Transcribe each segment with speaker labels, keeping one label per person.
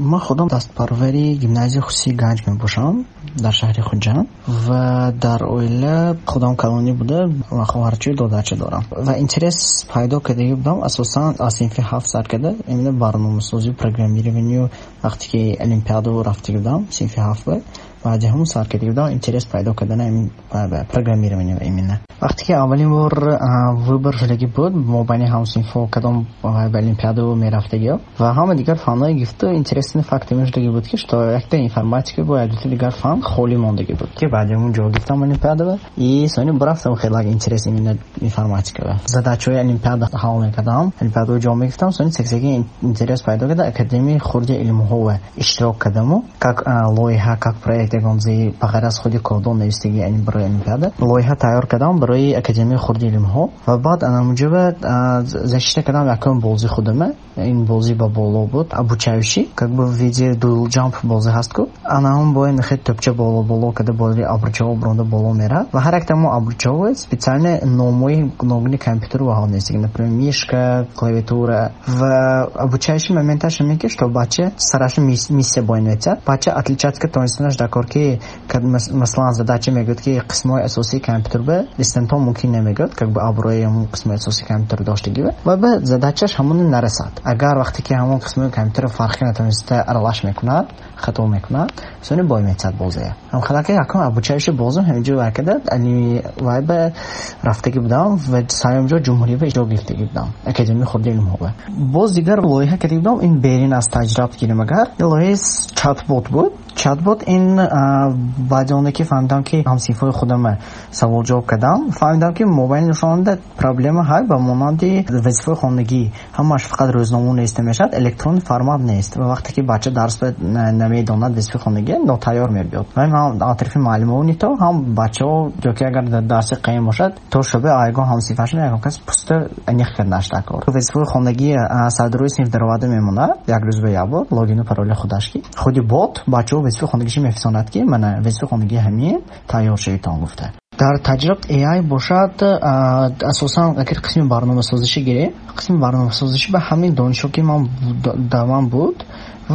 Speaker 1: ман худам дастпарвари гимназияи хусусии ганҷ мебошам дар шаҳри хуҷанд ва дар оила худам калонӣ буда ва хоҳарчию додача дорам. Ва интерес пайдо кардагӣ будам асосан аз синфи ҳафт сар карда именно барномасозию программированию вақте ки олимпиаду рафтагӣ будам синфи ҳафт баъди ҳамун сар кардагӣ будам интерес пайдо кардани программирование именно. Вақте ки аввалин бор выбор шудагӣ буд мобайни ҳамсинфҳо кадом олимпиаду мерафтагиё ва ҳама дигар фанҳои гифту интересни факти мешудагӣ буд ки что якта информатика бо якдута дигар фан холӣ мондагӣ буд. Ки баъди ҳамун ҷо гифтам олимпиадава и сони бурафтам хелак интерес именно информатикава задачаҳои олимпиада ҳал мекардам олимпиадаҳои ҷо мегифтам сони сексеги интерес пайдо карда академияи хурди илмҳова иштирок кардаму как лоиҳа как проект ягонзаи ба ғайр аз худи кодон навистагӣ барои олимпиада лоиҳа тайёр кардам барои академияи хурди илмҳо ва баъд ана муҷиба зашита кардам якум бози худама ин бози ба боло буд. Обучающий как бы виде дул ҷамп бозӣ ҳаст ку. Анаҳум боин хе тӯбча боло боло карда бои абручаҳо буронда боло мерад. Ва ҳар яктамо абручаҳо специалне номои номуни компютеру ва ҳонестаги например мишка клавиатура. Ва обучающий моменташ ин ки что бача сараши миссия боин метиҳад бача отличатка тонистанаш дар кор ки масалан задача мегӯяд ки қисмҳои асосии компютерба дистентҳо мумкин намегӯяд как бы аброи ҳамун қисмои асосии компютер доштагиба ва ба задачаш ҳамоне нарасад. Агар вақте ки ҳамон қисмои компютер фарқи натавониста аралаш мекунад хато мекунад сони бой метиҳад бозая ҳамхелаки якум обучающий бозум ҳаминҷо вай карда ани вай ба рафтагӣ будам ва саюмҷо ҷумҳуриба ҷо гирифтагӣ будам. Академияи хурди илмҳова боз дигар лоиҳа кардагӣ будам ин берин аз таҷрибат гирем. Агар ин лоиҳаи чатбот буд чатбот. Ин баъди оне ки фаҳмидам ки ҳамсинфҳои худам саволҷавоб кардам. Фаҳмидам ки мобайни нишонанда проблема ҳай ба монанди вазифаи хонагӣ ҳамаш фақат рӯзномао неста мешавад. Электронни формат нест ва вақте ки бача дарс намедонад вазифаи хонагӣ нотайёр мебиёд атрафи муаллимони то ҳам бачаҳо ки агар дарси қаим бошад то шоби айгон ҳамсинфашон ягон кас пуста аниқ карданаш дар кор. Вазифаи хонагӣ садруи синф даровада мемонад. Як рӯз ба як бор логину пароли худаш ки худи бот бачаҳо вазифаи хонагиши мефисонад ки мана вазифаи хонагӣ ҳамин тайёр шавитон гуфта. Дар таҷрибат ai бошад асосан агар қисми барномасозишӣ гирем қисми барномасозишӣ ба ҳамин донишҳо ки ман дар ман буд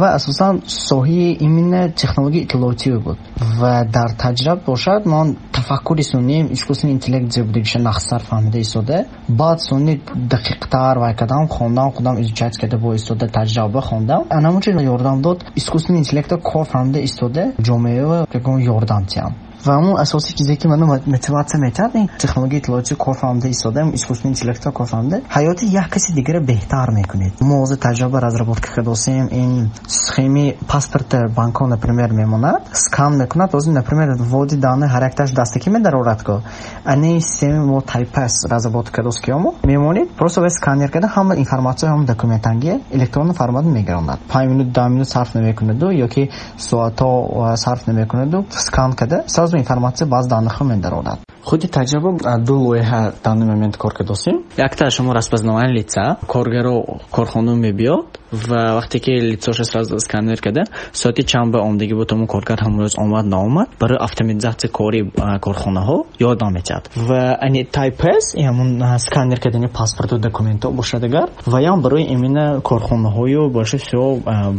Speaker 1: ва асосан соҳаи именно технологияи иттилоотиё буд ва дар таҷриб бошад ман тафаккури сонии искусственный интеллект зебудагиша нақсар фаҳмида истода баъд сони дақиқтар ва кадам хондам худам изучат карда бо истода таҷриба хондам анамучи ёрдам дод искусственный интеллекта кор фаҳмида истода ҷомеаро ягон ёрдам диҳам ва ҳамун асосии чизе ки ману мотиватсия метиҳад ин технологияи иттилоотӣ кор фаҳмида истода искусственный интеллекта кор фаҳмида ҳаёти як каси дигара беҳтар мекунед. Мо ҳозир таҷриба разработка кардосем ин схеми паспорта банкҳо например мемонад. Скан мекунад озир например води даны ҳар якташ дастакӣ медарорад ко ани системи мо тайпас разработка кардост киёмо мемонед просто вай сканер карда ҳама информатсия ҳама документангия электронно формат мегардонад панҷ минут да минут сарф намекунаду ё ки соатҳо сарф намекунаду скан карда. Сразу информатсия баъз данныхо медарорад худи таҷриба ду лоиҳа данный момент кор кардостем якта шумо распознавани лица коргаро корхона мебиёд ва вақте ки лицоша сразу сканер карда соати чанд ба омадагӣ буд ҳамон коргар ҳамон рӯз омад наомад барои автоматизатсияи кори корхонаҳо ёдам метиҳад ва ани тайпс ҳамон сканер кардани паспорту документҳо бошад агар ва ям барои именно корхонаҳою боша все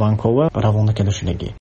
Speaker 1: банкҳо ва равона карда шудагӣ